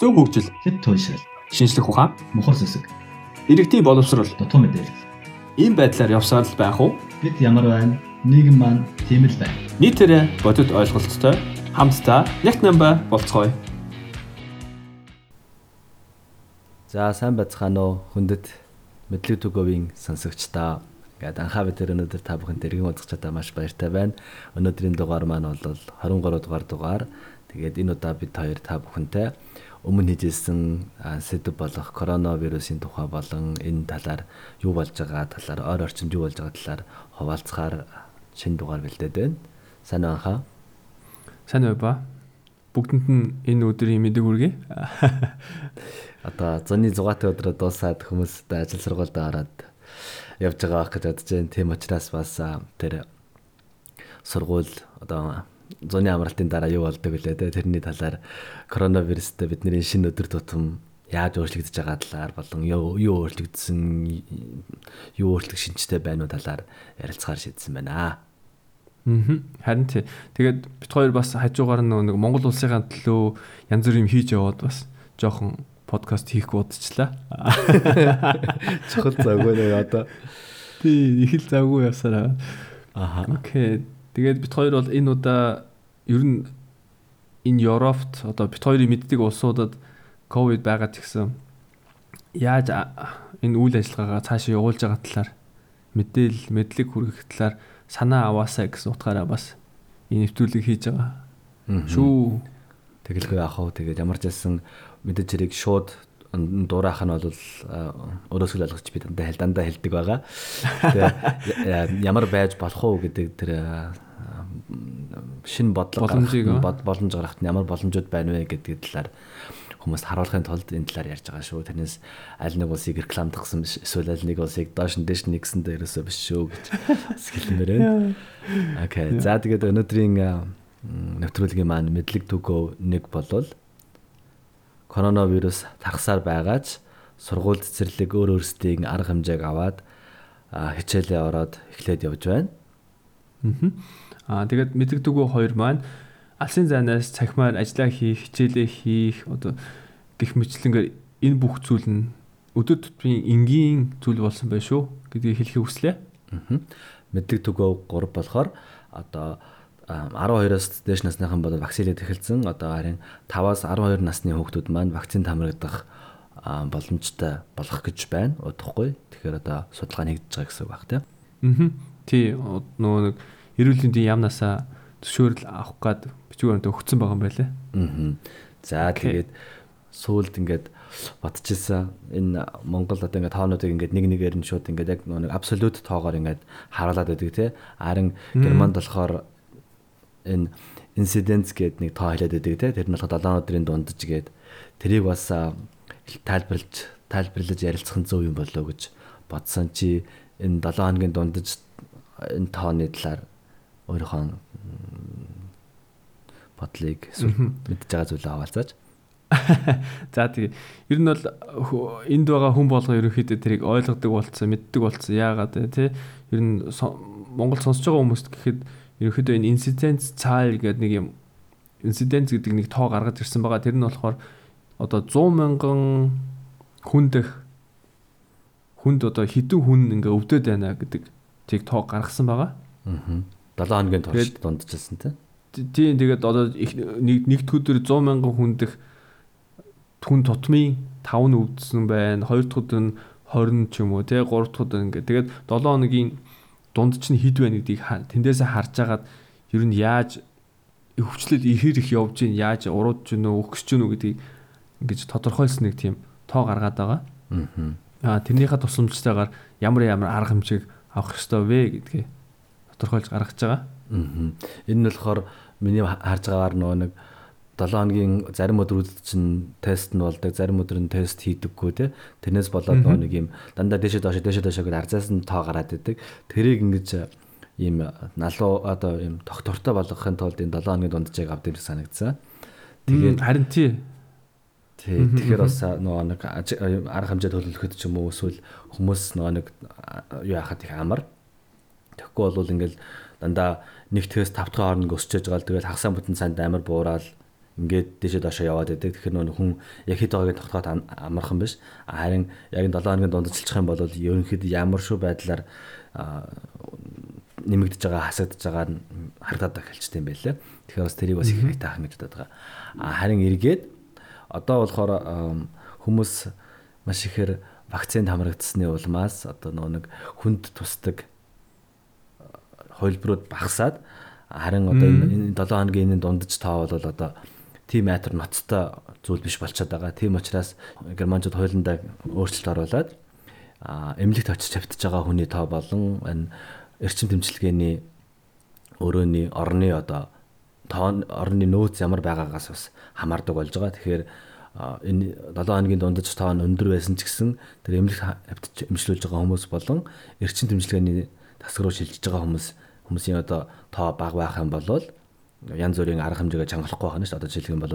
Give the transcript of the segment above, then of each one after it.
зөв хөгжил, хэд туйлшрал, шинжлэх ухаан, мухар зүсэг, иргэдийн боловсрол дутуу мэдээлэл. ийм байдлаар явсаар л байх уу? Бид ямар байна? Нийгэм маань тийм л байна. Нийтээрээ бодит ойлголттой хамтдаа яг намба болцгоё. За сайн байцгаана уу хүндэт мэдлэг түговийн сонсогчдаа. Ингээд анхаа бид өнөөдөр та бүхэнд эргэн уулзах чадаа маш баяртай байна. Өнөөдрийн дугаар маань бол 23 дугаар дугаар. Тэгээд энэ удаа бид хоёр та бүхэнтэй өмнө хийжсэн сэдв болох коронавирусын тухай болон энэ талаар юу болж байгаа талаар ойр орчимд юу болж байгаа талаар хуваалцахаар шинэ дугаар бэлдээд байна. Сайн уу анхаа? Сайн уу ба? Бүгдэнд нь энэ өдрийн мэдээг хүргэе. Одоо зуны 6-аатай өдрөө дуусаад хүмүүстэй ажил сургуульд ороод явж байгаа гэж бодож байна. Тийм учраас бас тэр сургууль одоо зуны амралтын дараа юу болдог вүлээ те тэрний талаар коронавирустэй бидний шинэ өдөр тутам яаж өөрчлөгдөж байгаа талаар болон юу өөрчлөгдсөн юу өөрчлөх шинжтэй байна уу талаар ярилцахаар шийдсэн байна. Аа. Харин тий. Тэгээд бит хоёр бас хажуугаар нэг Монгол улсынхаа төлөө янз бүр юм хийж яваад бас жоохон подкаст хийх бодчихлаа. Чухал завгүй нэ одоо. Тий, их л завгүй явсараа. Аха. Окей. Тэгээд бит хоёр бол энэ удаа ер нь энэ Европт одоо бит хоёрын мэддэг улсуудад ковид байгаад гисэн яаж энэ үйл ажиллагаагаа цаашаа явуулж байгаа талаар мэдээл мэдлэг хүргэх талаар санаа аваасаа гэсэн утгаараа бас энэ нэвтрүүлэг хийж байгаа. Шүү. Тэгэлгүй яах вэ? Тэгээд ямар ч хэлсэн мэдээж хэрэг шууд дуурайх нь бол өрөөсгөл ойлгож би дандаа хэл дандаа хэлдэг байгаа. Тэгээ ямар байж болох уу гэдэг тэр шин бодлого гаргах боломж гаргахт ямар боломжууд байна вэ гэдэг талаар хүмүүст харуулахын тулд энэ талаар ярьж байгаа шүү. Тэрнээс аль нэг улсыг рекламдахсан биш эсвэл аль нэг улсыг доош нь дэш нь нэгсэн дээрээсээ биш шүү гэж хэлмээр байна. Окей. За тэгээд өнөөдрийн нэвтрүүлгийн маань мэдлэг түгөө нэг болвол коронавирус тархсаар байгаач сургууль цэцэрлэг өөр өөрсдийн арга хэмжээг аваад хичээлээ ороод эхлээд явж байна. Аа тэгээд мэдлэг түгөө хоёр маань алсын зайнаас цахимаар ажиллаа хийх, хичээлээ хийх одоо гих мэтлэнгээр энэ бүх зүйл нь өдөр тутмын энгийн зүйл болсон байх шүү гэдгийг хэлхийг хүслээ. Мэдлэг түгөө 3 болохоор одоо 12-оос дээш насныхан бол вакцинад эхэлсэн. Одоо харин 5-аас 12 насны хүүхдүүд маань вакцинд хамрагдах боломжтой болох гэж байна. Удахгүй. Тэгэхээр одоо судалгаа нэгдэж байгаа гэсэн үг баг тийм. Аа. Тий нөгөө нэг эрүүл мэндийн яамнасаа зөвшөөрөл авах гад бичгээр өнтө өгцөн байгаа юм байлээ. Аа. За тэгээд сүүлд ингээд бодчихсан энэ Монгол одоо ингээд тоонуудыг ингээд нэг нэгээр нь шууд ингээд яг нэг абсолют тоогоор ингээд харуулад байдаг тий. Харин Германд болохоор энэ инциденц гэдэг нэг тоо хэлээд байдаг те тэр нь болоход 7 өдрийн дундаж гээд тэрийг бас тайлбарлаж тайлбарлаж ярилцах нь зөв юм болоо гэж бодсон чи энэ 7 хоногийн дундаж энэ тооны талаар өөрийнхөө бодлыг мэдж байгаа зүйлээ хаваалцаач. За тэгээ ер нь бол энд байгаа хүн болго ерөнхийдөө тэрийг ойлгодог болцсон, мэддэг болцсон. Яагаад те ер нь Монгол сонсож байгаа хүмүүст гэхэд ерөнхийдөө энэ инциденц цайл гэдэг нэг юм инциденц гэдэг нэг тоо гаргаж ирсэн байгаа. Тэр нь болохоор одоо 100 мянган хүндэх хүнд одоо хідэн хүн ингээ өвдөд байна гэдэг тийг тоо гаргасан байгаа. Аа. 7 хоногийн турш дундчилсан тий. Тийм тэгээд одоо нэг нэгдүгээр 100 мянган хүндэх хүн тутмын 5 нь өвдсөн байна. Хоёр дахь нь 20 ч юм уу тий. Гурав дахь нь ингээ тэгээд 7 хоногийн дунд чинь хід байна гэдгийг тэндээсээ харж агаад ер нь яаж хөвчлөл ихэр их явж гин яаж уруудж гин үү өгсөж гин үү гэдгийг ингэж тодорхойлсон нэг тийм тоо гаргаад байгаа. Аа тэрнийхээ тусламжтайгаар ямар ямар арга хэмжээг авах ёстой вэ гэдгийг тодорхойлж гаргаж байгаа. Аа. Энэ нь болохоор миний харж байгаагаар нөгөө нэг 7 хоногийн зарим өдрүүд чинь тест нь болдог, зарим өдөр нь тест хийдэггүй те. Тэрнээс болоод нөгөө нэг юм дандаа дэшээ доош дэшээ доош гэдэг арзаас нь тоо гараад идэг. Тэрийг ингэж ийм налуу одоо ийм доктортой болгохын тулд энэ 7 хоногийн дунджийг авдаг гэж санагдсан. Тэгээд харин тий. Тий. Тэгэхээр бас нөгөө нэг арга хэмжээ төлөвлөхөд ч юм уу эсвэл хүмүүс нөгөө нэг юу яхад их амар. Тэгэхгүй бол ингээл дандаа нэг тест 5 дахь хооронд өсчөж байгаа л тэгэл хагасаа бүтэн цаанд амар буураад ингээд дэшээ доошоо яваад байдаг. Тэгэхээр нөгөө хүн яг хэд тогтоод ам- амархан биш. Харин яг энэ 7 хоногийн дунд цэлчих юм бол ерөнхийдөө ямар шүү байдлаар аа, нэмэгдэж байгаа хасагдж байгаа нь харагдаад эхэлжтэй юм байлээ. Тэгэхээр бас тэрийг бас их их таах гэж бодоод байгаа. А харин эргээд одоо болохоор хүмүүс маш ихээр вакцинд хамрагдсны улмаас одоо нөгөө нэг хүнд тусдаг хувилбарууд багасаад харин одоо энэ 7 хоногийн энэ дундаж тоо бол одоо тийм метр ноцтой зүйл биш болчиход байгаа. Тийм учраас германчууд хуулиндаа өөрчлөлт оруулад эмнэлэгт очиж тавьтаж байгаа хүний тоо болон энэ эрчим тэмчилгээний өрөөний орны одоо тоо орны нөөц ямар байгаагаас бас хамаардаг болж байгаа. Тэгэхээр энэ 7 хоногийн дундаж тоо нь өндөр байсан ч гэсэн тэр эмнэлэгт хавьтаж эмчилүүлж байгаа хүмүүс болон эрчим тэмчилгээний тасаг руу шилжиж байгаа хүмүүс хүмүүсийн одоо тоо бага байх юм бол янз бүрийн арга хэмжээгээ чангалахгүй байна шүү дээ. Одоо жишээлх юм бол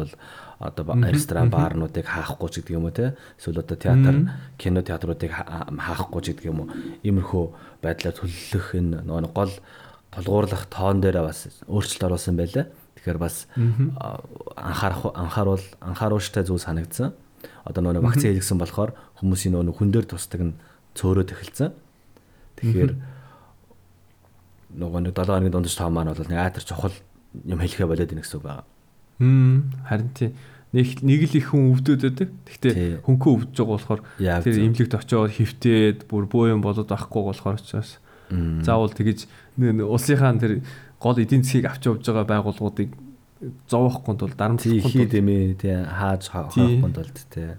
одоо ресторан, баарнуудыг хаахгүй ч гэдэг юм уу те. Эсвэл одоо театр, кино театруудыг ха- хаахгүй ч гэдэг юм уу. Иймэрхүү байдлаар төлөвлөх энэ нөгөө нэг гол толгуурлах тоон дээр бас өөрчлөлт оруулсан байлаа. Тэгэхээр бас анхаарах анхааруул анхааруулжтай зүйл санагдсан. Одоо нөгөө вакцин хийлгсэн болохоор хүмүүсийн нөгөө хүн дээр тусдаг нь цөөрөөд эхэлсэн. Тэгэхээр нөгөө нэг 7 хоногийн дундаж тоо маань бол нэг айтар чухал юм хэлэхэ болоод байна гэсэн үг байна. Хм харин тий нэг нэг л их хүн өвдөд байдаг. Гэхдээ хөнхөө өвдөж байгаа болохоор тэр имлэгт очиод хөвтөөд бүр бөө юм болоод байхгүй болохоор учраас заавал тэгэж улсынхаа тэр гол эдийн засгийг авч явж байгаа байгууллагуудыг зовоохгүй тул дарамтлахгүй тул дэмий тий хааж Тий. хаахгүй тулд тий.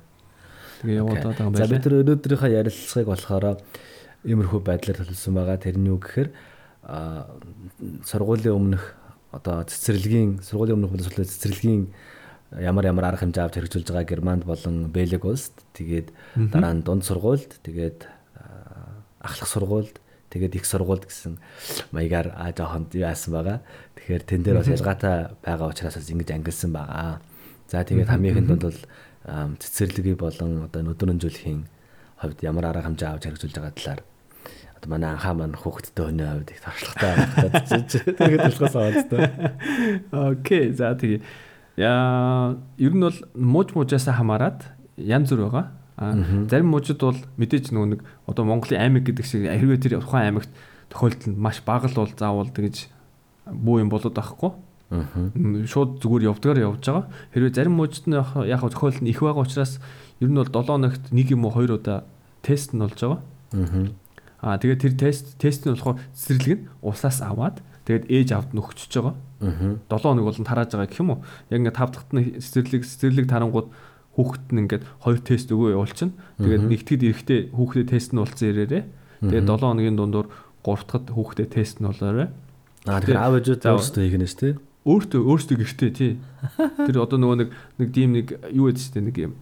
тэгээ яваад байгаа юм За бид байна. тэр өнөөдрийнхөө ярилцлагыг болохоор иймэрхүү байдлаар төлөвлөсөн байгаа. Тэр нь юу гэхээр сургуулийн өмнөх одоо цэцэрлэгийн сургуулийн өмнөх боловсролын цэцэрлэгийн ямар ямар арга хэмжээ авч хэрэгжүүлж байгаа Германд болон Бэлэг улсад тэгээд дараа нь дунд сургуульд тэгээд ахлах сургуульд тэгээд их сургуульд гэсэн маягаар а жоохон яасан байгаа. Тэгэхээр тэн дээр бас ялгаатай байгаа учраас бас ингэж ангилсан байгаа. За тэгээд хамгийн ихэнд бол цэцэрлэгийн болон одоо өдрөнжүүлэхийн хувьд ямар арга хэмжээ авч хэрэгжүүлж байгаа талаар одоо манай анхаа маань хүүхэдтэй өнөө хувьд их туршлагатай байна. Тэгээд болохоос аваад Окей. За тэгээ. Яа, ер нь бол мууж муужаасаа хамаарат янз бүр байгаа. А зарим муужид бол мэдээж нөгөө нэг одоо Монголын аймаг гэдэг шиг хэрвээ тэр тухайн аймагт тохиолдолд маш бага л бол заавал тэгж бүү юм болоод байхгүй. М, Шууд зүгээр явдгаар явж байгаа. Хэрвээ зарим муужид нь яг тохиолдол нь их байгаа учраас ер нь бол 7 хоногт нэг юм уу хоёр удаа тест нь болж байгаа. Аа тэгээд тэр тест тест нь болохоор цэцэрлэг нь усаас аваад тэгээд ээж авд нь өгчөж байгаа. 7 хоног болон тарааж байгаа гэх юм уу? Яг ингээд 5 дахьт нь цэцэрлэг цэцэрлэг тарангууд хүүхэд нь ингээд хоёр тест өгөө явуулчихна. Тэгээд нэгтгэд эрэхтэй хүүхдэд тест нь болсон ирээрээ. Тэгээд 7 хоногийн дундуур 3 дахьт хүүхдэд тест нь болоорой. Аа тэгэхээр аав За, өөрсдөө хийгнэ шүү дээ. Өөртөө өөртөө гэртээ тий. Тэр одоо нөгөө нэг нэг тийм нэг юу гэдэг чинь нэг юм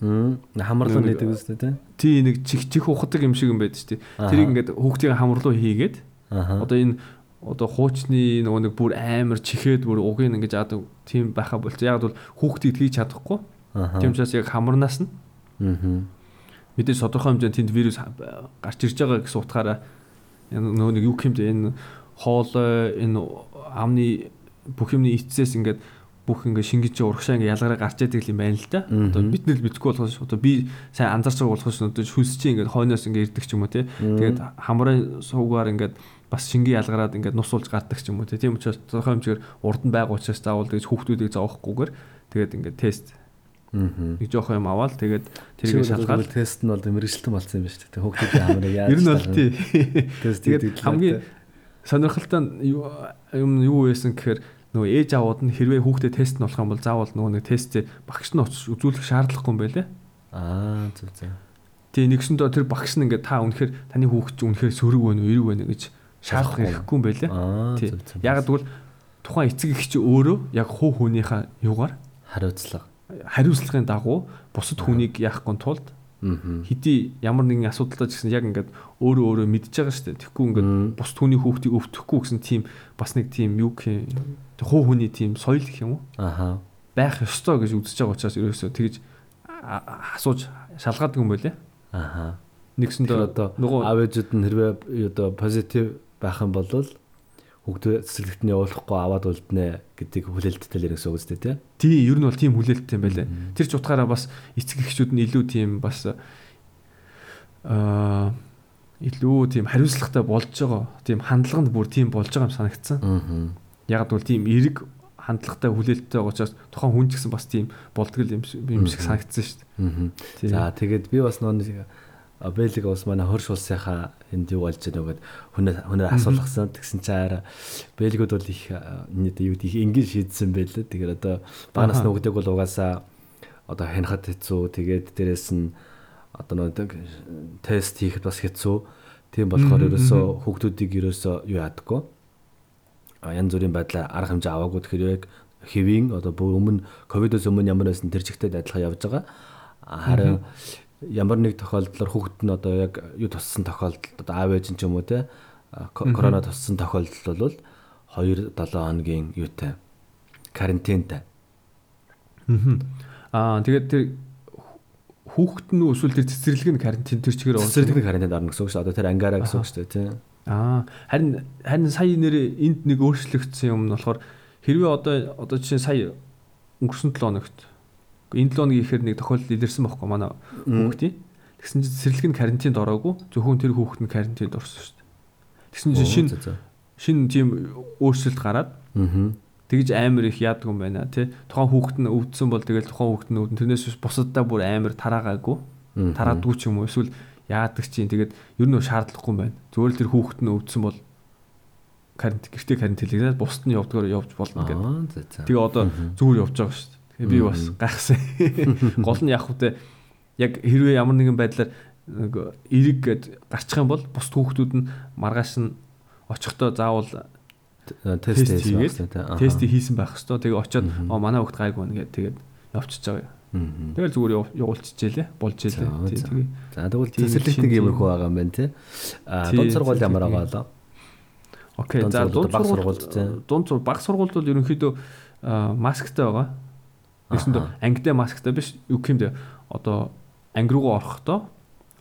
Мм хамарлан Нэг- нэдэг үстэй тий. Тий нэг чих чих ухдаг юм шиг юм байдаг шүү дээ. Тэрийг ингээд хүүхдийн хамрлуу хийгээд. Одоо энэ одоо хуучны нөгөө нэг бүр амар чихээд бүр угийг ингэж яадаг тийм байха болчих. Яг бол хүүхдийг тгийж чадахгүй. Тийм учраас яг хамарнаас нь Мгм. мэдээж тодорхой хэмжээнд тэнд вирус гарч ирж байгаа гэсэн утгаараа нөгөө нэг юу гэмдэ энэ хоолой энэ амны бүх юмны эцсээс ингээд бүх ингээд шингэж урагшаа ингээд ялгараа гарч яадаг юм байна л да. Одоо бид нэр битггүй болохоос одоо би сайн анзаарч байгаа болохоос одоо хүс чи ингээд хойноос ингээд ирдэг ч юм уу те. Тэгээд хамрын суугаар ингээд бас шингийн ялгараад ингээд нус уулж гардаг ч юм уу те. Тийм учраас тодорхой хэмжээгээр урд нь байгаа учраас заавал тэгж хүүхдүүдийг зоохгүйгээр тэгээд ингээд тест нэг жоох юм аваад тэгээд Тэр тэрийг шалгаад тест нь бол мэрэгчлэн болсон юм байна шүү дээ. Хүүхдүүдийн хамрыг яаж Ер нь бол тий. Тэгээд хамгийн сонирхолтой юм юу байсан гэхээр нөгөө ээж аваад нь хэрвээ хүүхдэд тест нь болох юм бол заавал нөгөө нэг тестээ багш нь очиж үзүүлэх шаардлагагүй юм байлээ. Аа зүг зүг. Тэгээ нэгсэндөө тэр багш нь ингээд та үнэхээр таны хүүхд чинь үнэхээр сөрөг байна уу, эрэг байна гэж шаардах хэрэггүй юм байлээ. Тий. Яг тэгвэл тухайн эцэг чи өөрөө яг хуу хүнийхээ юугаар хариуцлага. хариуцлагын дагуу бусад хүнийг яахгүй тулд. Хэдий ямар нэгэн асуудалтай ч гэсэн яг ингээд өөрөө өөрөө мэдж байгаа шүү дээ. Тэгэхгүй ингээд бус түүний хүүхдийг өвтөхгүй гэсэн тийм бас нэг тийм юу гэх юм хуу хүний тийм соёл гэх юм уу Аха. байх ёстой гэж үзэж байгаа учраас ерөөсөө тэгж асууж шалгаадаг юм байлээ. Аха. Нэгсэндээ одоо нөгөө аав ээжүүд нь хэрвээ одоо позитив байх юм бол хүүхдээ цэцэрлэгтний явуулахгүй аваад үлднэ гэдэг хүлээлттэй л үг үстэй тий. тий ер нь бол тийм хүлээлттэй юм байлаа. Тэр ч утгаараа бас эцэг эхчүүд нь илүү тийм бас аа илүү тийм хариуцлагатай болж байгаа. Тийм хандлаганд бүр тийм болж байгаа юм санагдсан. Аа. Яг бол тийм эрэг хандлагатай хүлээлттэй байгаа учраас тухайн хүн ч гэсэн бас тийм болдгол юм шиг санагдсан шүү дээ. Аа. За тэгээд би бас нөө Бэлэг бас манай хөрш улсынхаа энд юу болж байгааг хүнээ хүнээ асуулгасан. Тэгсэн чинь арай бэлгүүд бол их нийт юу их энгийн шийдсэн байлээ. Тэгэхээр одоо насны хүүхдийг бол угаасаа одоо хянахад хэцүү. Тэгээд дээрэс нь одоо нөө тест хийхэд бас хэцүү. Тийм болохоор ерөөсөө хүүхдүүдийг ерөөсөө юу яадаггүй. А янз бүрийн байдлаар арга хэмжээ аваагүй тэгэхээр яг хэвийн одоо өмнө ковидос өмнө ямар байсан тэр чигтээ адилхан явж байгаа. Харин ямар нэг тохиолдлоор хүүхэд нь одоо яг юу туссан тохиолдолд одоо аав ээж ч юм уу те корона туссан тохиолдол бол 2 7 хоногийн юутай карантинтай. Аа тэгээд тэр хүүхэд нь эсвэл тэр цэцэрлэг нь карантин тэр чигээр орсон. Цэцэрлэг нь карантинд орно гэсэн үг шүү. Одоо тэр ангаараа гэсэн үг шүү тий. Аа харин харин сая нэр энд нэг өөрчлөгдсөн юм нь болохоор хэрвээ одоо одоо жишээ сая өнгөрсөн 7 хоногт энэ 7 хоногийн ихээр нэг тохиолдол илэрсэн байхгүй манай хүүхдийн. Тэгсэн чинь цэцэрлэг нь карантинд ороогүй. Зөвхөн тэр хүүхэд нь карантинд орсон шүү дээ. Тэгсэн чинь шин шин тийм өөрчлөлт гараад тэгж амар их яадаг юм байна тий. Тухайн хүүхэд нь өвдсөн бол тэгэл тухайн хүүхэд нь өвдөн тэрнээс бусаддаа бүр амар тараагаагүй. Тараадгүй ч юм уу эсвэл яадаг чинь тэгээд ер нь шаардлагагүй юм байна. Л тэр хүүхэд нь өвдсөн бол карантин гэртээ карантинлэгнээд бусд нь явдгаар явж болно гэдэг. Тэгээ одоо зүгээр явж байгаа шүү дээ. Би бас гайхсан. Гол нь яг хөтэ яг хэрвээ ямар нэгэн байдлаар нэг эрэг гэд гарчих юм бол бус хүүхдүүд нь маргааш нь очихдоо заавал тест хийгээд тест хийсэн байх хэвээр. Тэгээ очиод манай хүүхд гайгүй нэ гэдэг тэгээд явчихж байгаа. Тэгэл зүгээр явуулчихжээ лээ. Болж илээ. Тэгээ. За тэгвэл цэцэрлэгтэг юмрхүү байгаа юм байна те. А дунд сургууль ямар байгаа лээ? Окей. За дунд сургууль дунд сургууль баг сургуульд бол ерөнхийдөө масктай байгаа. Нэгсэндээ ангитай масктай биш гэмдэ одоо анги руугаа орохдоо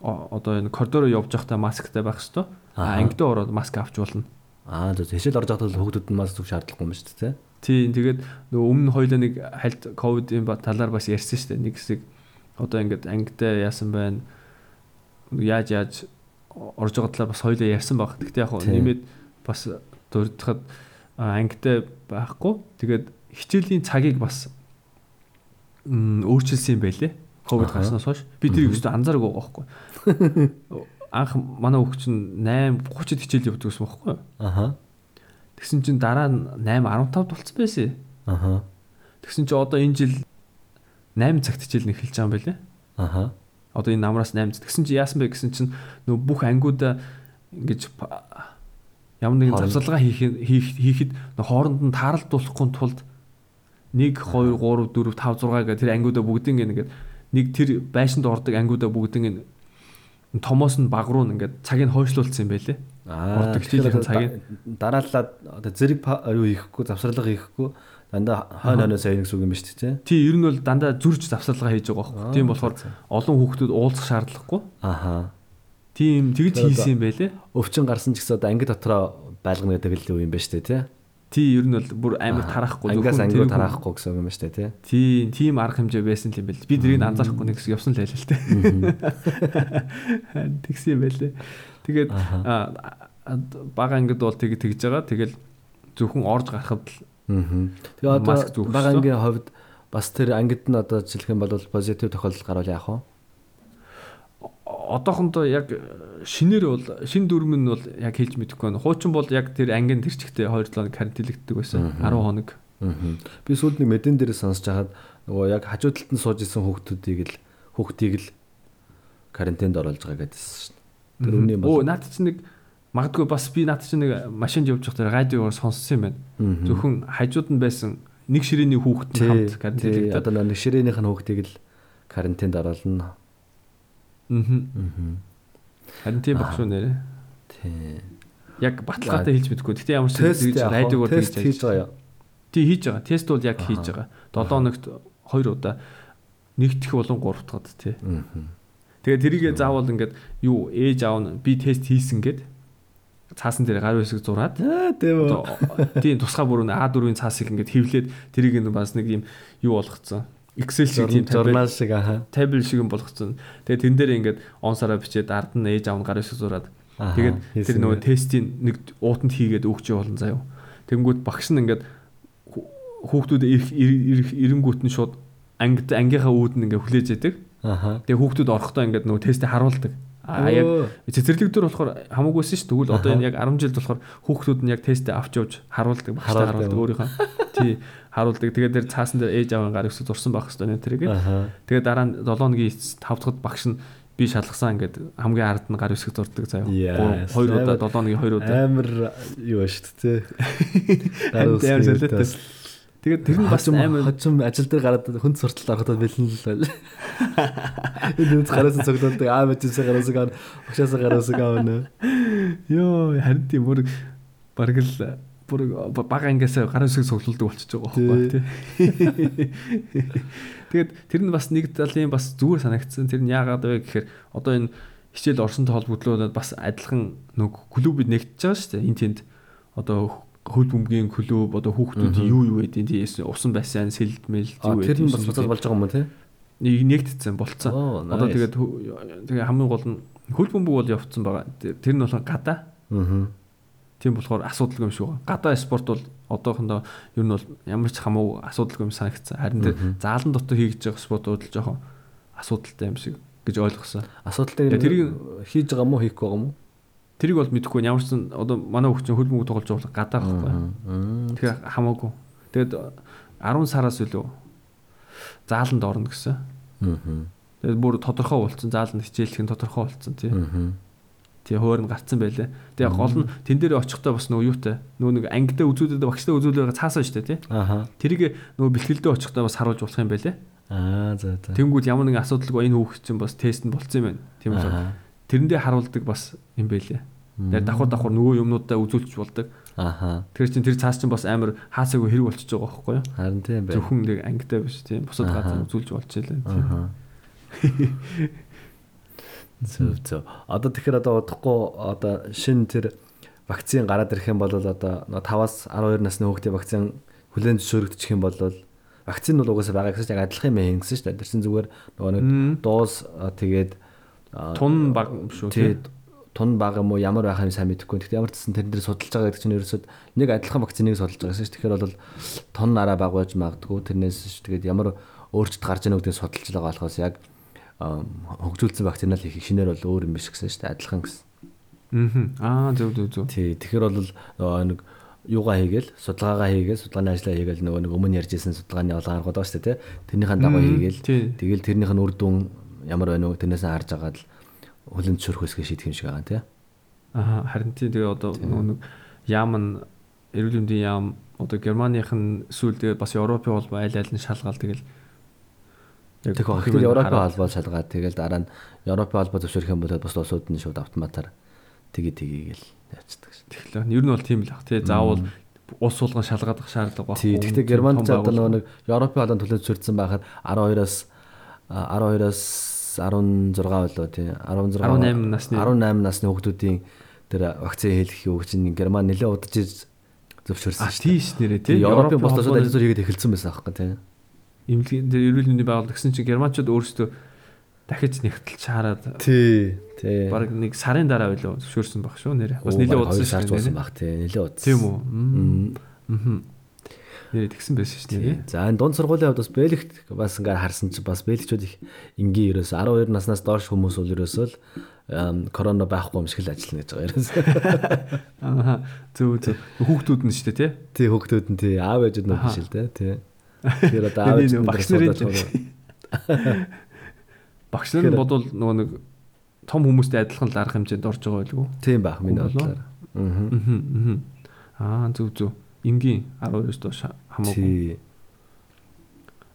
одоо энэ коридороо явж байхдаа масктай байх хэвээр. А ангидаа ороод маск авч болно. Аа зөв хэшэл орж байхдаа хүүхдүүд нь маск зүг шаардлагагүй юм шүү дээ. Тийм тэгээд нөгөө өмнө хоёлаа нэг хальт ковидын талаар бас ярьсан шүү дээ. Нэг хэсэг одоо ингээд ангидаа яасан байна. Яаж яаж орж байгаа талаар бас хоёлаа ярьсан баг. Гэхдээ яг нэмээд бас дурдхад ангидаа байхгүй. Тэгээд хичээлийн цагийг бас өөрчилсөн юм байлээ. Ковид гарснаас хойш. Би тэрийг өстө анзаараагүй байхгүй. Анх манай хүүхд чинь 8 30-д хичээл явдаг гэсэн байхгүй. Аха. Тэгсэн чинь дараа нь 8 15 болцсон байсан. Аха. Тэгсэн чинь одоо энэ жил 8 цагт хичээл нэг эхэлж байгаа юм байлээ. Аха. Одоо энэ намраас 8 тэгсэн чинь яасан бэ гэсэн чинь нөө бүх ангиудаа ингэж ямар нэгэн завсалгаа хийх хийхэд хооронд нь тааралдуулахгүй тулд 1 2 3 4 5 6 гэх тэр ангиудаа бүгдийг ингээд нэг тэр байшинд ордог ангиудаа бүгдийг томоос нь баг руу ингээд цагийг хойшлуулсан юм байлээ. Аа хичээлийн цагийг дараалаад одоо зэрэг юу хийхгүй завсарлага хийхгүй дандаа хойно хойно сайн гэсэн үг юм ба шүү дээ. Тий, ер нь бол дандаа зүрж завсарлага хийж байгаа байхгүй. Тийм болохоор олон хүүхдүүд уулзах шаардлагагүй. Аха. Тийм тэгж хийсэн юм байлээ. Өвчин гарсан ч гэсэн одоо анги дотроо байлгана гэдэг л юм ба шүү дээ, тий. Тий, ер нь бол бүр амар тарахгүй ангиас ангиу тарахгүй гэсэн юм ба шүү дээ, тий. Тийм арга хэмжээ байсан юм байл. Би тэрийг анзаарахгүй нэг гэсэн явсан л байлаа л тий. Тэгсэн юм байлээ. Тэгээд бага ангид бол тэг тэгж байгаа. Тэгэл зөвхөн орж гарахад л Тэгээ одоо бага ангийн хувьд бас тэр ангид нь одоо жишээлх юм бол позитив тохиолдол гарвал яах вэ? Одоохондоо яг шинээр бол шин дүрм нь бол яг хэлж мэдэхгүй байна. Хуучин бол яг тэр ангийн тэр чигтээ 2 7 карантинлэгддэг байсан. 10 хоног. Би сүүлд нэг мэдэн дээр сонсож хахад нөгөө яг хажуу талд нь сууж исэн хүүхдүүдийг л хүүхдийг л карантинд оруулж байгаа гэдсэн шин. Тэр үний бол. Оо наад чи нэг магадгүй бас би наад чи нэг машинд явж байхдаа радиогоор сонссон юм байна. Зөвхөн хажууд нь байсан нэг ширээний хүүхэд хамт карантинлэгдээд одоо нэг ширээнийх нь хүүхдийг л карантинд оруулна Аа. Харин тийм баг шүү нэрэ. Тий. Яг баталгаатай хэлж мэдгүй. Гэтэ ямар ч тест радиогоор тест хийж байгаа. Тий хийж байгаа. Тест бол яг хийж байгаа. 7 хоногт 2 удаа нэгдэх болон 3 дахад тий. Тэгээ тэрийгэ заавал ингээд юу ээж аав нь би тест хийсэн гэд цаасан дээр гар үсэг зураад Аа тийм үү. тийм тусгай бүрэн А4-ийн цаасыг ингээд хевлээд тэрийг нь бас нэг юм юу болгоцсон. Excel шиг тийм журнал шиг аха. табель шиг юм болгоцсон. Тэгээ тэн дээр ингээд онсараа бичээд ард нь ээж аав нь гар үсэг зураад тэгээд тэр нөгөө тестийн нэг уутанд хийгээд өгч явуулна заяа. Тэнгүүд багш нь ингээд хүү- хүүхдүүд ирэнгүүт нь шууд ангид ангийнхаа үүд нь ингээд хүлээж яадаг. Аха. Тэгээ хүүхдүүд орохдоо ингээд нөгөө тестээ харуулдаг. А яг цэцэрлэг дөр болохоор хамаагүйсэн ш. Тэгвэл одоо энэ яг 10 жилд болохоор хүүхдүүд нь яг тестээ авч явж харуулдаг, Харуулдаг. өөрийнхөө. Тий, харуулдаг. Тэгээд тэр цаасан дээр ээж аавын гар өсөж зурсан байх хэвээр нэ тэрийг. Тэгээд дараа нь 7 өдрийн 5 дахьд багш нь би шалгасан ингээд хамгийн ард нь гар өсөж зурдаг заяа. Яас, 2 удаа амар- 7 өдрийн 2 удаа. Амар юу шүү дээ. Амар солиотой. Тэгээд тэр нь бас амар хожим ажил дээр гараад хүнд сурталт ороход бэлэн л байл. Энэ үз гараас цогтолдог аа мэдээсээ гараас гар багшаасаа гараас гавна. ёо харин тийм бүр бараг л бүр бага ангиасаа гар үсэг цуглуулдаг болчихж байгаа байхгүй тий. Тэгээд тэр нь бас нэг талын бас зүгээр санагдсан. Тэр нь яагаад вэ гэхээр одоо энэ хичээл орсонтой холбогдлуулаад бас адилхан нэг клубуд нэгдэж байгаа шүү дээ. Энд тэнд одоо хөл бөмбөгийн клуб одоо хүүхдүүд юу юу гэдэг тий усан байсан сэлмэл зү тэр нь бас буцаад болж байгаа юм тий? Нэгдсэн болцсон. Одоо тэгээд тэгээ хамгийн гол нь хөл бөмбөг бол явцсан байгаа. Тэр нь болохоор гадаа аа тийм болохоор асуудалгүй юм шиг байна гадаа спорт бол одоохондоо ер нь бол ямар ч хамаагүй асуудалгүй юм санагдсан. Харин тэр заалан дотор хийгдэж байгаа спортууд л жоохон асуудалтай юм шиг гэж ойлгосон. Асуудалтай тэрийг хийж байгаа мó хийхгүй байгаа мó? Тэрийг бол мэдэхгүй ямар ч одоо манай хүүхд чинь хөл бөмбөг тоглож бол гадаа байхгүй. Тэгэхээр хамаагүй. Тэгээд 10 сараас илүү зааланд орно гэсэн. Тэгээд бүр тодорхой болцсон зааланд хичээлэх нь тодорхой болцсон тий. Аа. Тэгээ хойр нь гарцсан байлээ. Тэгээ гол нь тэн дээр очихдоо бас нөгөө юутай. Нөгөө нэг ангидаа үзүүлээд багштай үзүүлээд цаасан шүү дээ тий. Аха. Тэрийг нөгөө бэлтгэлдээ очихдоо бас харуулж болох юм байлээ. Аа за за. Тэнгүүд ямар нэгэн асуудалгүй энэ хүүхэд чинь бас тест нь болцсон юм байна. Тийм үү. Тэрэндээ харуулдаг бас юм байлээ. Тэгээ давхар давхар нөгөө юмнуудаа үзүүлж болдог. Аха. Тэр чинь тэр цаас чинь бас амар хаасаагүй хэрэг болчихж байгаа байхгүй юу? Харин тийм байна. Зөвхөн нэг ангидаа биш тийм. Бусад газар үзүүлж болж байлаа. Аха. Зөв зөв. Одоо тэгэхээр одоо удахгүй одоо шинэ тэр вакцин гараад ирэх юм бол одоо 5-аас 12 насны хүүхдийн вакцин хүлээн зөвшөөрөгдчих юм бол вакцин бол угаасаа байгаа гэсэн чинь яг адилхан юм хийн гэсэн дээ. Тэр чинь зүгээр нөгөө нэг а, тэгээд Тун баг шүү тий тийм. тун баг юм уу ямар байх юм сайн мэдэхгүй. Гэхдээ ямар ч гэсэн тэрэн дээр судалж байгаа гэдэг чинь ерөөсөд нэг адилхан вакциныг судалж байгаа шүү. Тэгэхээр бол тун нараа баг байж магадгүй. Тэрнээс шүү. Тэгээд ямар өөрчлөлт гарч ийнө гэдгийг судалж байгаа болохоос яг хөгжүүлсэн вакцинаа л хийх шинээр бол өөр юм биш гэсэн шүү дээ. Адилхан гэсэн. Аа зөв зөв зөв. Тий. Тэгэхээр бол нэг юугаа хийгээл судалгаагаа хийгээл судалгааны ажлаа хийгээл нөгөө нэг өмнө ярьжсэн судалгааны олгоо гаргад байгаа шүү дээ. тий. Тэрнийхэн дагуу хийгээл тэгэл тэрнийх нь үр дүн ямар байна уу тэрнээс нь харж агаад л зөвшөөрөх хэсгээ шийдэх юм шиг байгаа тий. Аа харин тийм тэгээ одоо нэг яам нь эрүүл мэндийн яам одоо Германых нь эсвэл тэгээ бас Европын холбоо аль аль нь шалгаал тэгэл Тэгэхээр юм Европын холбоо шалгаад тэгэл дараа нь Европын холбоо зөвшөөрөх юм бол бас улсууд нь шууд автоматар тгий тгийгээл явцдаг шин. тэгэхээр ер нь бол тийм л ах тий заавал ус суулган шалгаадах шаардлага Тий, байхгүй. гэхдээ Германд ч одоо нэг Европын холбоонд төлөв зөвшөөрсөн байхад 12-оос 12-оос 16 болоо тий 16 18 насны- 18 насны хүүхдүүдийн тэр вакцины хийх юу чинь Герман нэлээд удаж ирж зөвшөөрсөн а тийш нэрээ тий Европын бус улсууд холбооны ажил хийгээд эхэлсэн байсан аахгүй тий. эмнэлгийн тэр эрүүл мэндийн байгууллага гэсэн чинь германчууд өөрсдөө дахиж нэгтэлж хараад Тий. Тий. баг нэг сарын дараа байлоо зөвшөөрсөн баг шүү нэрээ. Бас нэлээд зуусан нэрээ. баг тий. Нэлээд удсан. Тийм үү? Аа. Нэрээ тэгсэн байсан шүү нэрээ. За энэ дунд сургуулийн хувьд бас бэлэгт бас ингээд харсан чи бас бэлэгчүүд их энгийн ерөөс 12 наснаас доош хүмүүс бол ерөөсөө л корона байхгүй юм шиг л ажиллана гэж байгаа ерөөс. Аа. Зөв зөв. Хүүхдүүд нь шүү дээ тий. Тий хүүхдүүд нь тий аав ээжүүд нь биш л дээ тий. Тэгэхээр одоо аав Тэгээ ээж нэг нь багш нарын Багш нар бодвол нөгөө нэг том хүмүүстэй адилхан л арга хэмжээнд орж байгаа байлгүй. Тийм байх миний бодлоор. Аа зөв зөв. Энгийн 12-оос доош хамаагүй.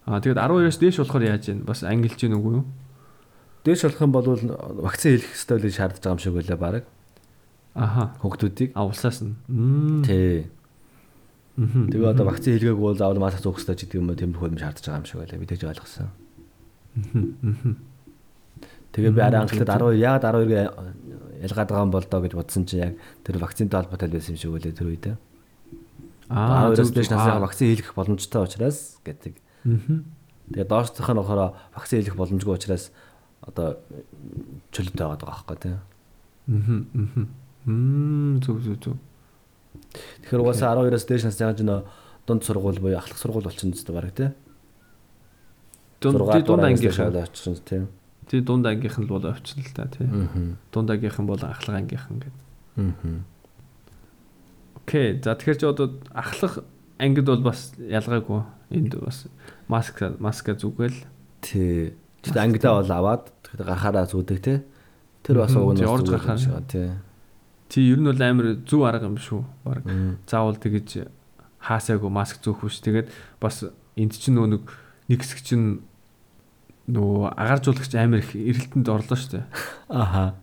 Аа тэгээд 12-оос дээш болохоор яаж юм? Бас ангилж гин үгүй юу? Дээш болох юм бол вакцин хийх л шаардж байгаа юм шиг байлаа баг. Аха. Хүүхдүүдийг. А улсаас нь. Тий. Тэгээ одоо вакцин хийлгээгүй бол заавал маск зүүх хэрэгтэй ч гэдэг юм уу тэмдэх хөлм шаардж байгаа юм шиг байлаа. Би тэгж ойлгосон. Тэгээ би арай анхлаад тийм, 12 яагаад 12-ыг ялгаад байгаа юм бол доо гэж бодсон чинь яг тэр вакцинтай холбоотой байсан юм шиг үлээ тэр үедээ. Аа 12-оос зөв, дээш зөв. насны вакцин хийх боломжтой учраас гэдэг. Аа. Тэгээ доошлох нь болохоор вакцин хийх боломжгүй учраас одоо чөлөөтэй байгаа байхгүй тийм. Мм. Мм. Зөв зөв зөв. Тэгэхээр угаасаа 12-оос дээш насны яаж нөө дунд сургууль буюу ахлах сургууль болчихсон зү баг тийм. Дунд дунд ангийнхан. очсон тийм. Тий дунд ангийнхан л бол авчихна л та тий. Аа. Дунд ангийнхан бол ахлах ангийнхан гэдэг. Аа. Окей. За тэгэхээр чи одоо ахлах ангид бол бас ялгаагүй. Энд бас маск маска зүгэл. Тий. Тэгтээ ангидаа бол аваад тэгэхээр гарахаараа зүүдэг тий. Тэр бас уг нь орж юм шиг тий. Тий ер нь бол амар зүв арга юм шүү. Баг заавал тэгэж хаасаагүй маск зүүхгүй ш. Тэгээд бас энд чинь нөгөө нэг нэг хэсэг чинь нөгөө агааржуулагч амар их эрэлтэнд орлоо штэ. Аха.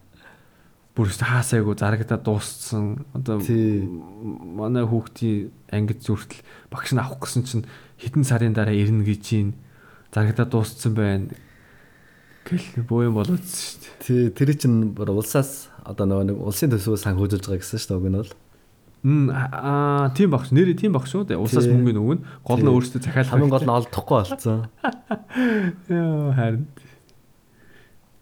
Бүр өстө хаасаагүй зарагдаа дууссан. Одоо манай хүүхдийн ангид зүртэл багш нь авах гэсэн чинь хэдэн сарын дараа ирнэ гэж чинь зарагдаа дууссан байна. Гэл боо юм болоод штэ. Тий, тэр чинь бүр улсаас одоо нөгөө нэг улсын төсвөөс санхүүжилж байгаа гэсэн шүү дээ уг нь бол. Мм аа тийм багш нэрээ тийм багш шүү дээ. Улсаас мөнгө нөгөн гол нь Тий. өөрсдөө захиалах. Хамгийн гол нь олдохгүй болцсон. Яа харин.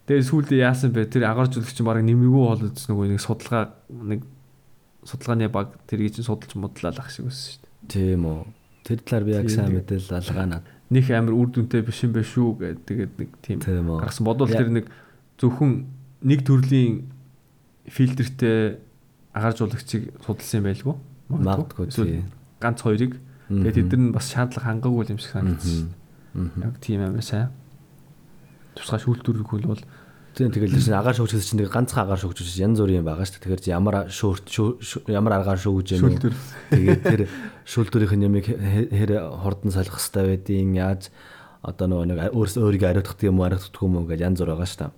Тэгээ сүүлдээ яасан бэ? Тэр агааржуулагч чинь баг нэмэггүй болоод нөгөө нэг судалгаа нэг судалгааны баг тэрийг чинь судалж модлал ах шиг байсан шүү дээ. Тийм үү. Тэр талаар би яг сайн мэдээлэл алгаанаа. Них амар үр дүнтэй биш юм байх шүү гэдэг тэгээд нэг тийм Тийм гаргасан бодвол тэр нэг зөвхөн нэг төрлийн фильтртэй агааржуулагчийг судалсан юм байлгүй. Магадгүй Эсвэл тий. ганц хоёрыг. Тэгээд тэд нар бас шаардлага хангаагүй юм шиг санагдсан. Яг тийм амар сайн. Тусгай шүүлтүрэг хөл бол Тийм тэгэл чинь агаар шүүгчс чинь ганцхан агаар шүүгч янз бүрийн байгаа шүү дээ. Тэгэхээр ямар шүүрт шүү- шүү- ямар агаар шүүгж юм шүүлтүр. Тэгээд тэр шүүлтүрийнх нь ямиг хэр хурдан солих хэвээр байдیں۔ Яаж одоо нөгөө өөрөөс өөрийгөө ариутгах юм уу, ариутгах юм уу гэж янз бүр байгаа шүү дээ.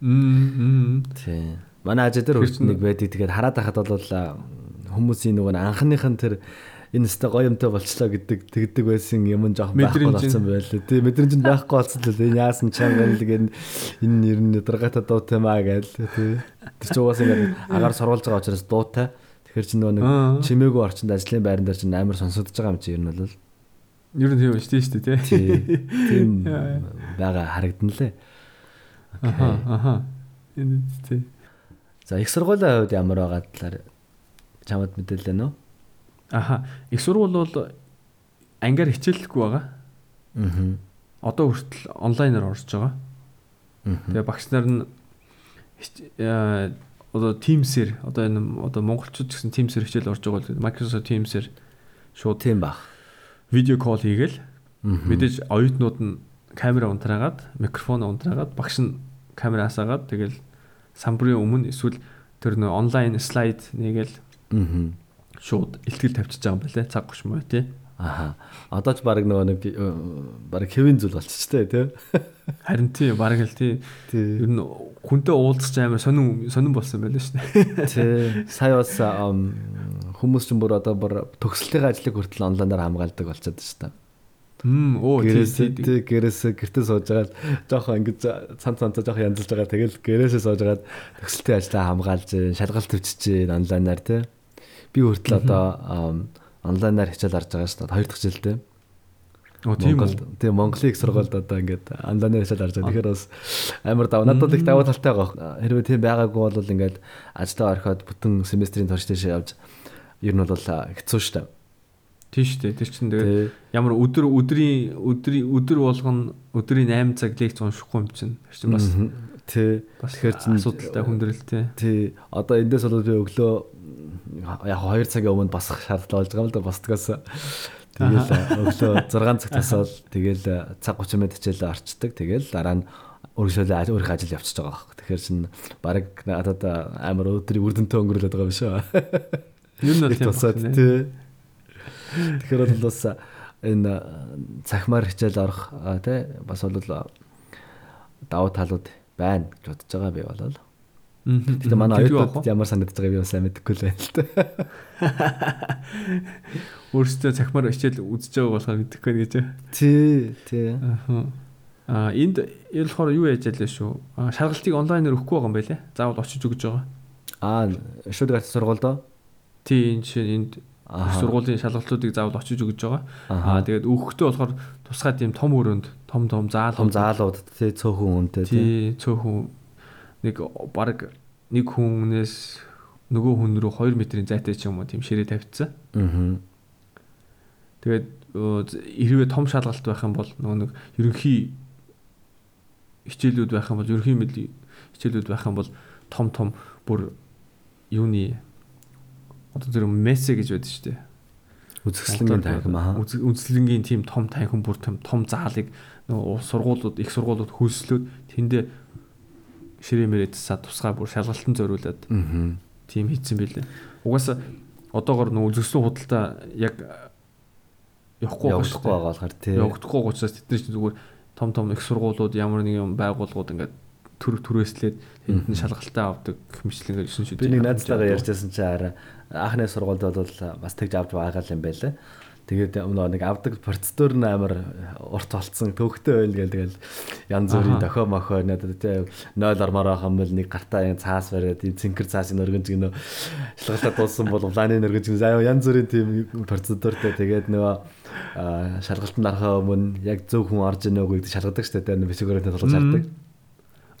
Мм. Тийм. Манай ажил дээр нэг байдаг. Тэгээд хараад байхад бол хүмүүсийн нөгөө нэг анхных нь тэр энэ өстой гоё юмтай болчлоо гэдэг тэгдэг байсан юм жоох байхгүй болсон байлаа. Тийм мэдрэмж нь байхгүй болсон л энэ яасан чанга л гэн энэ ер нь дургата дуутай маа гээл тийм. Тэр чинь угаасаа ингээд агаар сурвалж байгаа учраас дуутай. Тэгэхээр чи нөгөө нэг чимээгүй орчинд ажлын байран дээр чинь амар сонсогдож байгаа юм чи ер нь бол Ер нь тийм шүү дээ шүү дээ тий. тий- тийм байгаа харагдан лээ. Аха аха. Энэ тий. За их сургуулийн хувьд ямар байгаа талаар чамд мэдээлэл нөө? Аха. Их сургууль бол ангиар хичээллэхгүй байгаа. Аа. Одоо хүртэл онлайнаар орж байгаа. Тэгээ багш нар нь одоо Teams-ээр одоо энэ одоо монголчууд гэсэн Teams-ээр хичээл орж байгаа бол Microsoft Teams-ээр шууд Тийм бах. видео кол хийгээл мэдээж оюутнууд нь камера унтраагаад микрофон унтраагаад багш нь камераас агаад тэгэл самбарын өмнө эсвэл тэр нөө онлайн слайд нэгээл Аа. Шууд ихтгэл тавьчихж байгаа юм байна лээ цаг гош муу тий. Аха. Одоо ч баг нөгөө нэг э, баг хэвийн зүйл болчихжтэй тий. Харин тий баг л тий. Ер нь хүнтэй уулзч амар сонин сонин болсон байлаа шүү дээ. Тий. Сая бас хүмүүс ч бүр одоо бүр төгсөлтийн ажлыг хүртэл онлайнаар хамгаалдаг болчиход шүү дээ. Хм оо тий Гэрээс тий. тий гэрээс гэртээ сууж байгаа жоохон ингэж цан цанцаа жоохон янзлж байгаа. Тэгэл гэрээсээ сууж байгаа төгсөлтийн ажлаа хамгаалж, шалгалт төвчж онлайнаар тий. Би хүртэл одоо онлайнаар хичээл харж байгаа шүү дээ. Хоёр дахь жилдээ. Оо тийм үү. тийм Монголын их сургуульд одоо ингээд онлайнаар хичээл харж байгаа. Тэгэхээр бас амар дав. Надад их давуу талтай байгаа. Хэрвээ тийм байгаагүй бол ингээд ажлаа орхиод бүтэн семестрийн турш тийш явж ер нь бол хэцүү шүү дээ. Тийм шүү дээ. Тэр чинь тэгээд ямар өдөр өдрийн өдрийн өдөр болгоно өдрийн 8 цаг лекц уншихгүй юм чинь. Тэр чинь бас тий. Тэгэхээр чинь- асуудалтай хүндрэлтэй. Тий. Одоо эндээс бол би өглөө яг 2 цагийн өмнө басах шаардлага болж байгаа юм л да босдгоос. Тэгэл өглөө 6 цаг тасаал тэгэл цаг 30 минут хичээлээ орчдөг. Тэгэл дараа нь өргөжлөө өөрийнхөө ажил явчихж байгаа байхгүй. Тэгэхээр чинь баг надад амар өдрийн үрдөнтэй өнгөрүүлээд байгаа юм нь бол Их тийм байна. Тэгэхээр бол бас энэ цахимаар хичээл орох тий бас бол давуу талууд байна гэж бодож байгаа би болол. Гэтэ манай оюутнууд ямар санагдаж байгааг би бас мэдэхгүй л байна л та. Өөрсдөө цахимаар хичээл үзэж байгаа болохоор мэдэхгүй нэ гэж. Тий, тий. Аа. Аа энд ялхоор юу яаж ялээ шүү. Аа шалгалтыг онлайнаар өгөхгүй байгаа юм байлээ. Заавал очиж өгж байгаа. Аа шууд гацсан сургуульд Тий энэ жишээ энд сургуулийн шалгалтуудыг заавал очиж өгж байгаа. Аа тэгээд өөхөхдөө болохоор тусгай тийм том өрөөнд том том заал том заалууд тий цөөхөн үнтэй тий цөөхөн нэг баг нэг хүнээс нөгөө хүн рүү 2 метрийн зайтай ч юм уу тийм ширээ тавьчихсан. Аа. Тэгээд хэрвээ том шалгалт байх юм бол нөгөө нэг ерөнхий хичээлүүд байх юм бол ерөнхий мэдлийн хичээлүүд байх юм бол том том бүр юуны одоо зэрэг мессе гэж байдаг шүү дээ. Үзэсгэлэнгийн танхим аа. Үз- Үзлэнгийн тийм том танхим бүр том том заалыг нөгөө сургуулиуд их сургуулиуд хөөслөөд тэндээ ширээ мөрөөдсаа тусгай бүр шалгалтын зориулаад Аа. тийм хийцэн билээ. Угаасаа одоогор нөгөө үзэсгэлэн худалдаа яг явахгүй шүү Явахгүй байгаа болохоор тий. явагдахгүй учраас тэд нар чинь зүгээр том том их сургуулиуд ямар нэг юм байгууллагууд ингээд төр түрээслээд тэнд нь шалгалтаа авдаг хэмжлэнгээр 9 шүд. Би нэг найзтайгаа ярьжсэн чи арай анхны сургуульд бол бас тэгж авч байгаа юм байлаа. Тэгээд нэг авдаг процедур нь амар урт болцсон. Төвхтэй байл гэл тэгэл янз бүрийн дохио мохоо надад тий 0 ормоор юм бол нэг гартаа цаас бариад юм цэнхэр цаасын өргөнж гинөө шалгалтаа дууссан бол улааны өргөнж гин. Заяа янз бүрийн тийм процедуртэй тэгээд нөгөө шалгалтанд арахаа өмнө яг зөв хүн орж ийнэ үгүй шалгадаг штэ тэр бисгөрөнд толгож хардаг.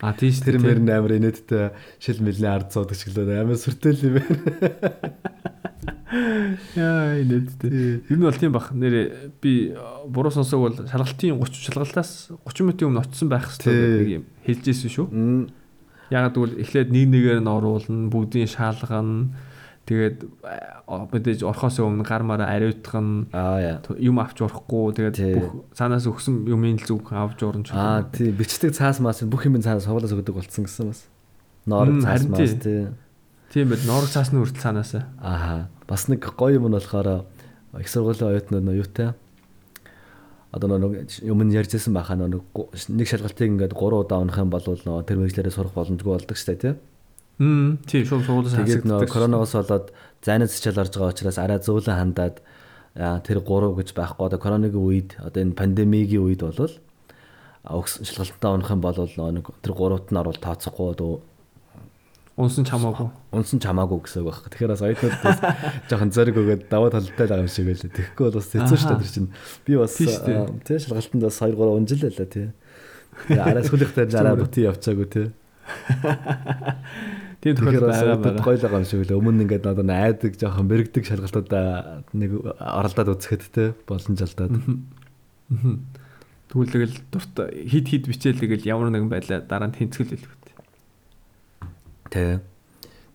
А тийш Тэр мөр амар инээдтэй шил мэлний ард суудаг шиг л амар сүртэл юм байна. Яа инээдтэй. Ер нь бол тийм бах. Нэрээ би буруу сонсог бол шалгалтын 30 шалгалтаас 30 минутын өмнө очсон байх хэрэгтэй гэдэг юм хэлжсэн шүү. Яг тэгвэл эхлээд нэг нэгээр нь оруулна, бүгдийн шалгана. Тэгээд мэдээж орхоос өмнө гар мараа ариутгах яа. юм авч урахгүй тэгээд бүх цаанаас өгсөн юмын л зүг авч урна ч Аа тий бичдэг цаас маас бүх юм цаас суулаас өгдөг болцсон гэсэн бас. Ноорог Мм, цаас маас тий. тий. тийм байл норог цаасны хүртэл цаанаас Аа бас нэг гоё юм нь болохоор их сургуулийн оюутнууд нөө юутай одоо нэг юм нь ярьжсэн байхаа нэг нэг шалгалтыг ингээд 3 удаа унах юм бол тэр мэрэгчлэрээ сурах боломжгүй болдог штэ тий. Хм тий шууд суулаас Тэгээд нөө коронавигоос болоод зайнаас хичээл орж байгаа учраас арай зөөлөн хандаад аа, тэр 3 гэж байхгүй. Одоо коронавигийн үед одоо энэ пандемигийн үед өгс- шалгалтаа унах юм бол нэг тэр 3-т нь орвол тооцохгүй унсан ч хамаагүй унсан ч хамаагүй гэсэн үг байна. Тэгэхээр бас оюутнууд бас жоохон зориг өгөөд даваа талтай байгаа юм шиг байлаа. Тэгэхгүй бол бас хэцүү шүү дээ тэр чинь. Би бас тий шалгалтанд бас 2 3 унжил байлаа тий. Арай сүлэх дээр арай бути явцаагүй тий. тийм Тэгэхээр тохиол бас байгаа байгаа гоё л байгаа юм шиг байлаа. Өмнө нь ингээд одоо найдаг жоохон мэрэгдэг шалгалтуудаа нэг оролдоод үзэхэд тий боломжлолтоод. Тэгвэл тэгэл дурт хид хид бичээл тэгэл ямар нэгэн байлаа дараа нь тэнцгэл хэлбэт Тий.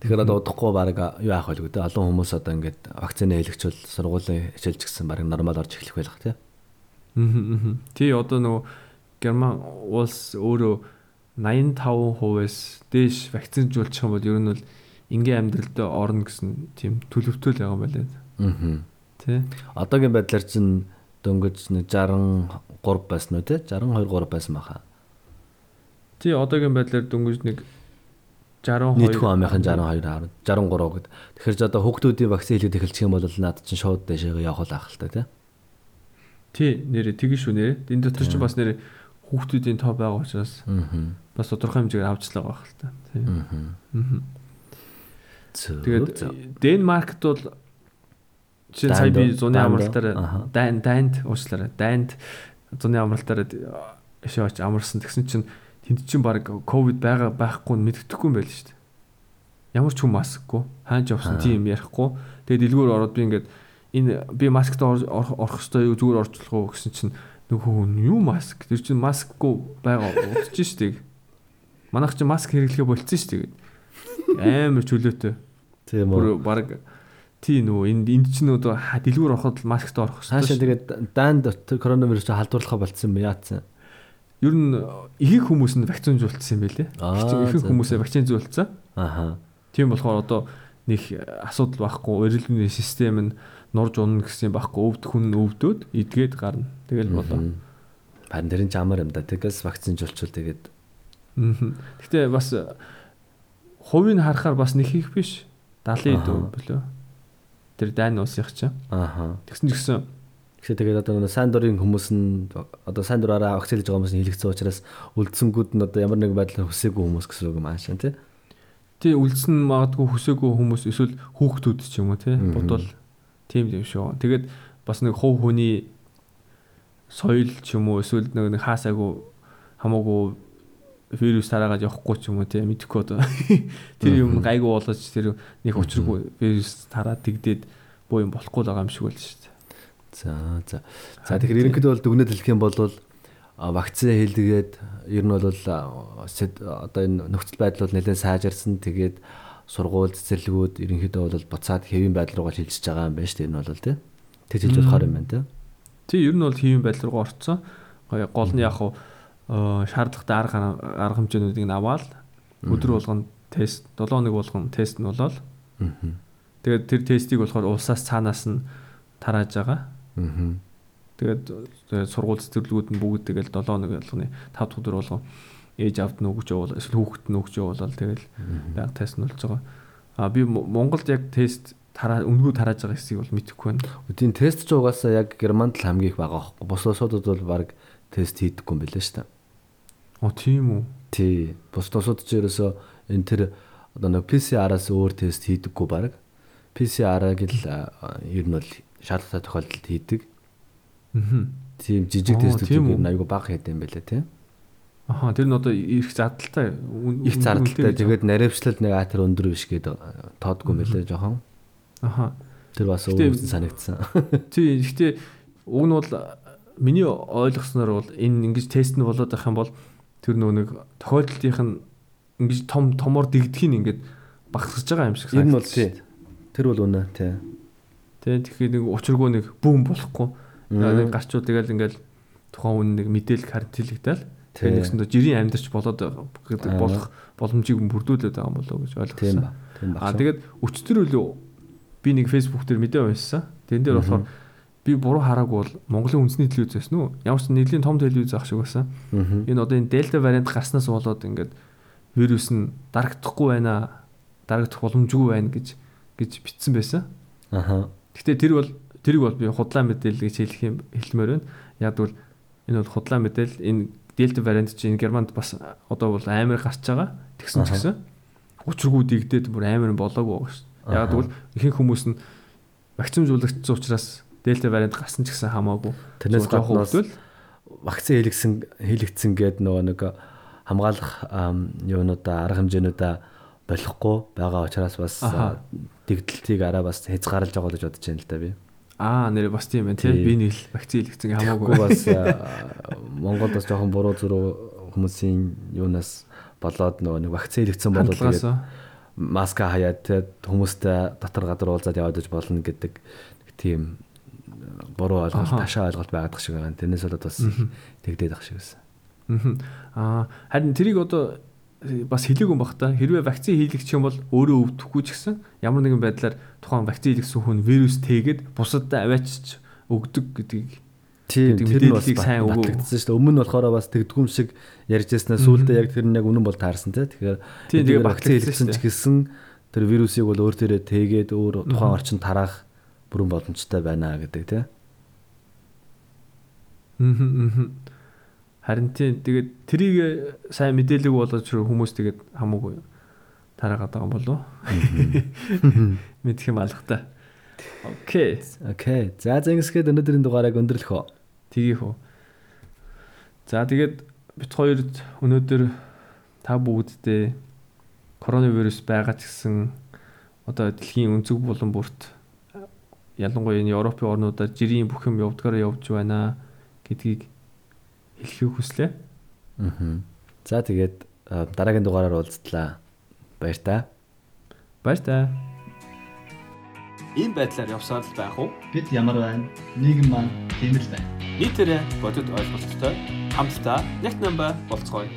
Тэгэхээр одоо удахгүй баг юу яах вэ гэдэг олон хүмүүс одоо ингээд вакцины хэлэгчвэл сургуулийн хичээлч гэсэн баг нормал орж эхлэх байх тий. Аа. Тий одоо нөгөө Герман улс өөрөө 85%-ээс дээш вакцинжуулчих юм бол ер нь бол ингийн амьдралд орно гэсэн тийм төлөвтэй л байгаа юм байна. Аа. Тий. Одоогийн байдлаар чинь дөнгөж нэг 63 байсан уу те 62 3 байсан баха. Тий одоогийн байдлаар дөнгөж нэг 62 Нийт хүн амынхан 62 63 гэд. Тэгэхээр ч одоо хүүхдүүдийн вакцин хийлгэж эхэлчих юм бол наад чинь шууд дэшегээ явах ах л та те. Тий нэрэ тэгэн шүү нэрэ. Энэ дотор чинь бас нэрэ хүүхдүүдийн тоо байгаа учраас Аа. бас тодорхой хэмжээгээр авчлаа байх л та. Тий. Тэгээд Денмаркт бол жишээ нь сая би зуны аха. дайнд дайнд уучлаарай. Дайнд зуны амралтаараа ишээ очиж амарсан. Тэгсэн чинь тэнд чинь баг ковид байгаа байхгүй нь мэддэхгүй юм байл шүү дээ. Ямар ч хүн маскгүй. Хаач явсан тийм ярихгүй. Тэгээд дэлгүүр ороод би ингээд энэ би маскт орох хэвээр юу зүгээр орчлох уу гэсэн чинь нөгөө хүн юу маск? Тэр чинь маскгүй байгаа удаж шүү дээ. Манайх чинь маск хэрэглэхэ болцсон шүү дээ. Амар чөлөөтэй. тийм үү. Бүр баг тий нөгөө энд энд чинь нөгөө дэлгүүр ороход л маскт орох Хаашаа хэрэгтэй. тэгээд дайнд коронавирус халдварлахаа болцсон юм яатсан. Ер нь ихэнх хүмүүс нь вакцинжуулсан юм байлээ. Аа, за, хүмүүсээ вакцинжуулсан. Аха. Тийм болохоор одоо нэг асуудал байхгүй, мэндийн систем нь нурж унах гэсэн байхгүй, өвд хүн өвдөөд эдгээд гарна. Тэгэл болоо. Харин тэр нь ч амар юм да. Тэгээс вакцин жуулчвал тэгээд Мгм. Гэтэ бас хувийг харахаар бас нэг их биш. 70 Аха. дөө болоо. Тэр дайн уусах чинь. ааха. Тэгсэн ч гэсэн Тэгэхээр тэгээд одоо нэг сайн дурын хүмүүс нь одоо сайн дураараа хийж байгаа хүмүүс нь хэлэгцсэн учраас үлдсэнгүүд нь одоо ямар нэгэн байдлаар хүсээгүй хүмүүс гэсэн үг юм аашаа тий. тий үлдсэн магадгүй хүсээгүй хүмүүс эсвэл хүүхдүүд ч юм уу тий бодвол тийм юм шүү. Тэгээд бас нэг хуу хөний соёл ч юм уу эсвэл нэг хаасаагүй хамаагүй вирус тараагаад явахгүй ч юм уу тий мэдэхгүй одоо тэр юм гайгүй болооч тэр нэг учиргүй вирус тараад тэгдээд боо юм болохгүй л байгаа юм шиг байл шүү дээ. За за. За тэгэхээр ерөнхийдөө бол дүгнэлт хэлэх юм бол а, вакцин хийлгээд ер нь бол одоо энэ нөхцөл байдал бол нэлээд сайжирсан. Тэгээд сургууль цэцэрлэгүүд ерөнхийдөө бол буцаад хэвийн байдал руугаа шилжиж байгаа юм байна шүү дээ. Энэ бол тий. Тэг хэлж болохоор юм байна тий. Тий ер нь бол хийвэн байдал руу орцсон. Гол нь яг хуу шаардлагатай арга арга хэмжээнүүдийг нь аваад өдөр болгоно тест 7 хоног болгоно тест нь болоод Аа. тэгээд тэр тестийг болохоор улсаас цаанаас нь тарааж байгаа. Аа. Тэгээд сургууль цэцэрлэгүүд нь бүгд тэгэл 7 хоног болгоны 5 дахь өдөр болгон ээж авд нь өгч явуул эсвэл хүүхэд нь өгч явуулаад тэгэл байг тест нь болж байгаа. А би Монголд яг тест тараа өмнөгөө тарааж байгаа хэсгийг бол мэдэхгүй байна. Үдийн тест ч угаасаа яг Германд л хамгийн их байгаа хөөхгүй. Бус улсуудад бол баг тест хийдэггүй юм билээ шүү дээ. Оо тийм үү. Тий. Бус улсууд ч ерөөсөө энэ тэр одоо нэг PCR-аас өөр тест хийдэггүй баг. PCR-ыг л а, ер нь бол шаардлагатай тохиолдолд хийдэг. Аа. Тийм жижиг тестүүд тийм ер нь аюу бага хийдэг юм байлээ тий. Аха тэр нь одоо их задалтай үн- Их зардалтай. Тэгээд наривчлал нэг атер өндөр биш гэдэг а, тоодгүй юм байлээ жоохон. Аха. Тэр бас нь санагдсан. Тий, гэхдээ уг нь бол миний ойлгосноор бол энэ ингэж тест нь болоод байх юм бол тэр нөө нэг тохиолдлынх нь ингэж том томор дэгдэхийг ингээд багасгаж байгаа юм шиг Ер нь бол тий. Тэр бол үнэ тий. Тий, тэгэхээр нэг учиргүй нэг бүүн болохгүй. Нэг гарчуу тэгэл ингээл тухайн хүн нэг мэдээлэл. Тий. Тэгээ нэгсэндээ жирийн амьдарч болоод гэдэг болох боломжийг бүрдүүлээд байгаа юм болоо гэж Тийм ойлгосон. Аа тэгээд өчтөр үлээ би нэг Facebook дээр мэдээ уншсан. Тэн дээр болохоор би буруу хараагүй бол Монголын үндэсний телевиз байсан уу? Ямар ч нэлийн том телевиз ах шиг байсан. Энэ одоо энэ дельта вариант гарснаас болоод ингээд вирус нь дарагдахгүй байна. Дарагдах боломжгүй байна гэж гэж бичсэн байсан. Аха. Гэтэ тэр бол тэрийг бол би худлаа мэдээлэл гэж хэлэх юм хэлмээр байна. Яг бол энэ бол худлаа мэдээлэл энэ дельта вариант чинь Германд бас одоо бол амар гарч байгаа. Тэгсэн ч гэсэн учиргүй дигдээд бүр амар болоогүй байгаа шүү. Яг бол ихэнх хүмүүс нь вакцинжуулагдсан учраас дельта вариант гарсан ч гэсэн хамаагүй. Тэрнээс хөвдөл вакцин хийлгсэн хийлэгдсэн гээд нөгөө нэг хамгаалах ам, юунуудаа арга хэмжээнүүдээ болохгүй байгаа учраас бас Дэгдэлтийг араа бас хязгаарлаж байгаа гэж бодож байна л да би. аа нэр бас тийм байна тий. Би нэг л вакцин хийлгэсэн хамаагүй. бас а, Монголд бас жоохон буруу зүрх хүмүүсийн юунаас болоод нөгөө нэг вакцин хийлгсэн болоод тэгээд маска хаяад хүмүүстэй дотор гадар уулзаад яваад иж болно гэдэг нэг тийм буруу ойлголт ташаа ойлголт байгаад шиг байгаа. Тэрнээс болоод бас тэгдээд ах шиг байсан. Аа харин тэрийг одоо бас хэлээгүй бах та. Хэрвээ вакцин хийлгэх юм бол өөрөө өвдөхгүй ч гэсэн ямар нэгэн байдлаар тухайн вакцин хийлгэсэн хүн вирус тэгээд бусадтай аваачч өгдөг гэдгийг Тийм тэр нь бас сайн батлагдсан шүү дээ. Өмнө нь болохоор бас тэгдгүм шиг ярьж яснаа сүулдэ яг тэр нь яг үнэн бол таарсан те. Тэгэхээр Тийм, тэгээ вакцин батлагдсан хийлгсэн ч гэсэн тэр вирусыг бол өөр төрөө тэгээд өөр тухайн орчинд тараах бүрэн боломжтой байна гэдэг те. Мгм. Харин тийм тэгээд трийг сайн мэдээлэг болоод ч хүмүүс тэгээд хамаагүй тараагаад байгаа юм болов. Мэдэх юм алгатай. Окей. Окей. За зэнгсгээд өнөөдрийн дугаарыг өндөрлөх үү. Тгийх үү. За тэгээд бит хоёрд өнөөдөр та бүгддээ коронавирус байгаа ч гэсэн одоо дэлхийн өнцөг булан бүрт ялангуяа энэ Европын орнуудаар жирийн бүх юм явдгаараа явж байна гэдгийг хэлхийг хүслээ. Аа. За тэгээд дараагийн дугаараар уулзтлаа. Баяр та. Баяр та. Ийм байдлаар явсаар л байх уу? Бид ямар байна? Нийгэм маань тийм л байна. Нийтээрээ бодит ойлголттой хамтдаа нэг намба болцгоё.